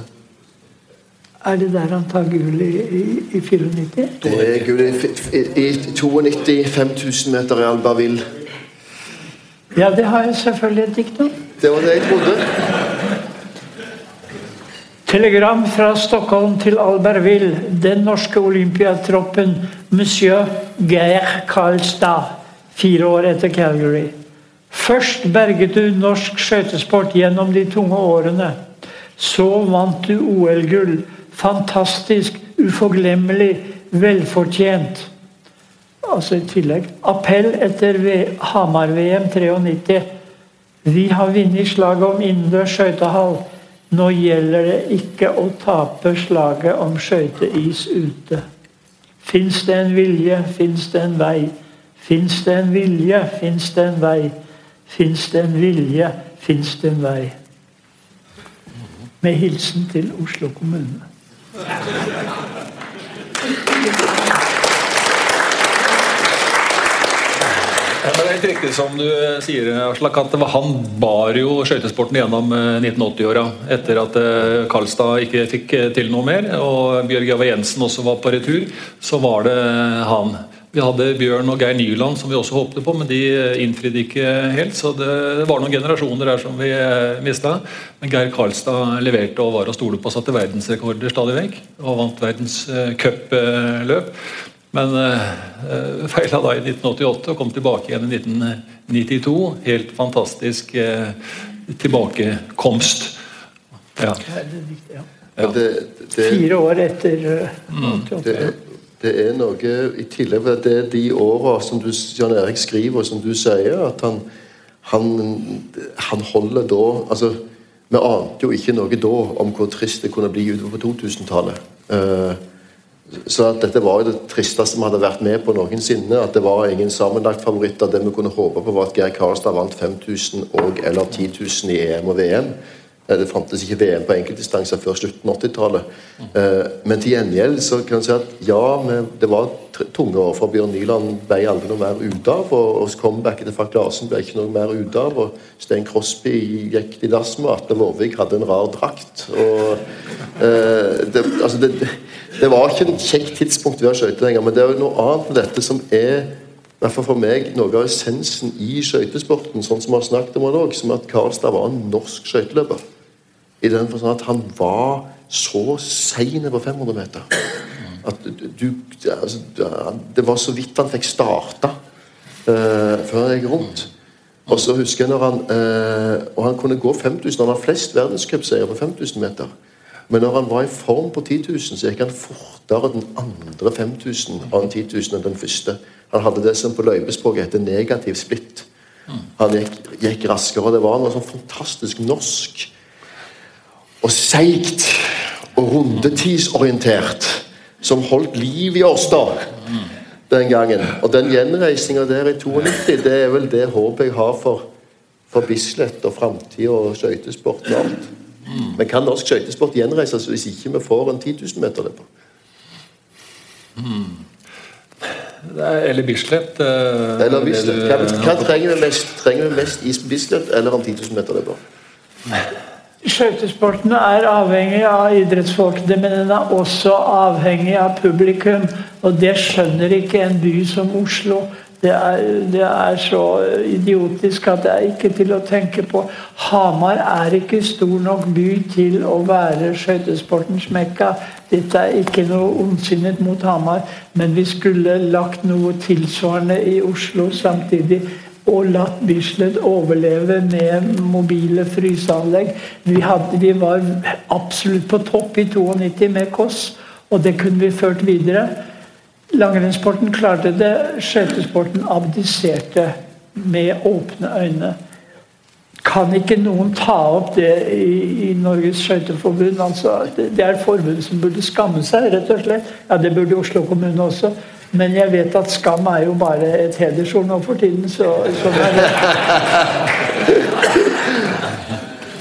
Er det der han tar gull i, i, i 94? Det er gull i, i, i 92 5000 meter i Albertville. Ja, det har jeg selvfølgelig et dikt om. Det var det jeg trodde. Telegram fra Stockholm til Albertville. Den norske olympiatroppen Monsieur Geir Karlstad. Fire år etter Calgary. Først berget du norsk skøytesport gjennom de tunge årene. Så vant du OL-gull. Fantastisk, uforglemmelig, velfortjent. Altså i tillegg. Appell etter Hamar-VM 93. Vi har vunnet slaget om innendørs skøytehall. Nå gjelder det ikke å tape slaget om skøyteis ute. Fins det en vilje, fins det en vei. Fins det en vilje, fins det en vei. Fins det en vilje, fins det en vei. Med hilsen til Oslo kommune. Ja, det er helt riktig som du eh, sier, Aslak, at han bar jo skøytesporten gjennom eh, 1980-åra. Etter at eh, Karlstad ikke fikk eh, til noe mer, og Bjørg Java Jensen også var på retur, så var det han. Vi hadde Bjørn og Geir Nyland som vi også håpte på, men de eh, innfridde ikke helt. Så det var noen generasjoner der som vi mista. Men Geir Karlstad leverte og var å stole på, satte verdensrekorder stadig vekk. Og vant verdens eh. Men uh, feila da i 1988 og kom tilbake igjen i 1992. Helt fantastisk eh, tilbakekomst. Ja. Ja, Det, det, Fire år etter eh, 88. det, det er noe i tillegg for det de åra som du, Jan Erik skriver, og som du sier, at han, han, han holder da altså, Vi ante jo ikke noe da om hvor trist det kunne bli utover på 2000-tallet. Eh, så at dette var det tristeste vi hadde vært med på noensinne. At det var ingen sammenlagt favoritter. Det vi kunne håpe på, var at Geir Karlstad vant 5000 og eller 10 000 i EM og VM. Eh, Det fantes ikke VM på enkeltdistanser før slutten av 80-tallet. Eh, Men til gjengjeld så kan jeg si at ja, det var tunge år for Bjørn Nyland. Ble aldri noe mer ut av. Og comebacket til Frank Larsen ble ikke noe mer ut av. Og Stein Crosby gikk til dass med. Atle Vårvik hadde en rar drakt. Og eh, det, altså det, det var ikke en kjekk tidspunkt å være skøyter lenger, men det er jo noe annet med dette som er hvert for meg noe av essensen i skøytesporten, sånn som vi har snakket om det også, som at Karlstad var en norsk skøyteløper. I den forstand at han var så sein på 500 meter. At du, altså, Det var så vidt han fikk starta uh, før han gikk rundt. Og så husker jeg når han uh, Og han kunne gå 5000. Han har flest verdenscupseiere på 5000 meter. Men når han var i form på 10 000, så gikk han fortere den andre 5000 av den 10 000 enn den første. Han hadde det som på løypespråket heter negativ splitt. Han gikk, gikk raskere, og det var noe sånn fantastisk norsk og seigt og rundetidsorientert som holdt liv i oss da den gangen. Og den gjenreisinga der i 92, det er vel det håpet jeg har for, for Bislett og framtida og skøytesporten og alt. Men kan norsk skøytesport gjenreises hvis ikke vi får en 10 000 meter løper? Er- Eller Bislett. eh, Eller Bislett? Hva, hva trenger vi mest? Trenger vi mest i Bislett eller en 10 000 meter løper? Skøytesporten er avhengig av idrettsfolkene, men den er også avhengig av publikum. Og det skjønner ikke en by som Oslo. Det er, det er så idiotisk at det er ikke til å tenke på. Hamar er ikke stor nok by til å være skøytesportens mekka. Dette er ikke noe ondsinnet mot Hamar, men vi skulle lagt noe tilsvarende i Oslo samtidig og latt Bislett overleve med mobile fryseanlegg. Vi, hadde, vi var absolutt på topp i 92 med Koss, og det kunne vi ført videre. Langrennssporten klarte det, skøytesporten abdiserte med åpne øyne. Kan ikke noen ta opp det i, i Norges skøyteforbund? Altså, det, det er et forbund som burde skamme seg, rett og slett. Ja, Det burde Oslo kommune også. Men jeg vet at skam er jo bare et hedersord nå for tiden, så det.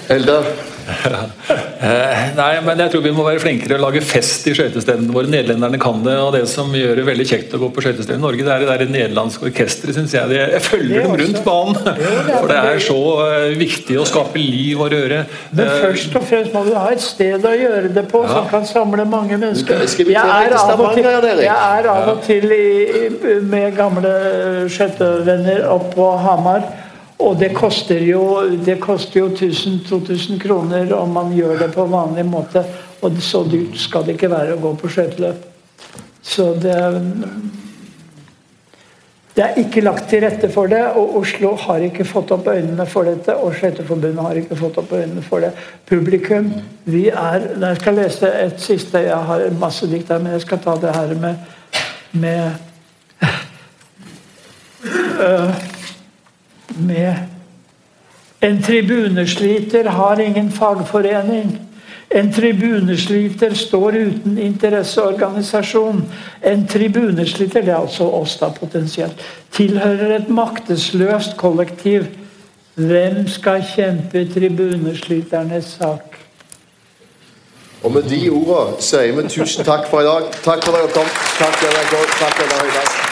Eldar? Eh, Nei, men jeg tror vi må være flinkere å lage fest i skøytestedene våre. Nederlenderne kan det, og det som gjør det veldig kjekt å gå på skøytested i Norge, det er det der nederlandske orkesteret, syns jeg. Jeg følger dem rundt banen. For det er så eh, viktig å skape liv og røre. Men Eh, først og fremst må du ha et sted å gjøre det på som kan samle mange mennesker. Jeg er av og til, av og til i, i, med gamle skøytevenner opp på Hamar. Og det koster jo, jo 1000-2000 kroner om man gjør det på vanlig måte. Og så dyrt skal det ikke være å gå på skøyteløp. Så det det er ikke lagt til rette for det, og Oslo har ikke fått opp øynene for dette. Og Skøyteforbundet har ikke fått opp øynene for det. Publikum, vi er Jeg skal lese et siste Jeg har masse dikt her, men jeg skal ta det her med med øh, med En tribunesliter har ingen fagforening. En tribunesliter står uten interesseorganisasjon. En tribunesliter, det er altså oss da potensielt, tilhører et maktesløst kollektiv. Hvem skal kjempe tribunesliternes sak? Og med de ordene sier vi tusen takk for i dag. Takk for at dere kom. Takk kom. Takk høydes.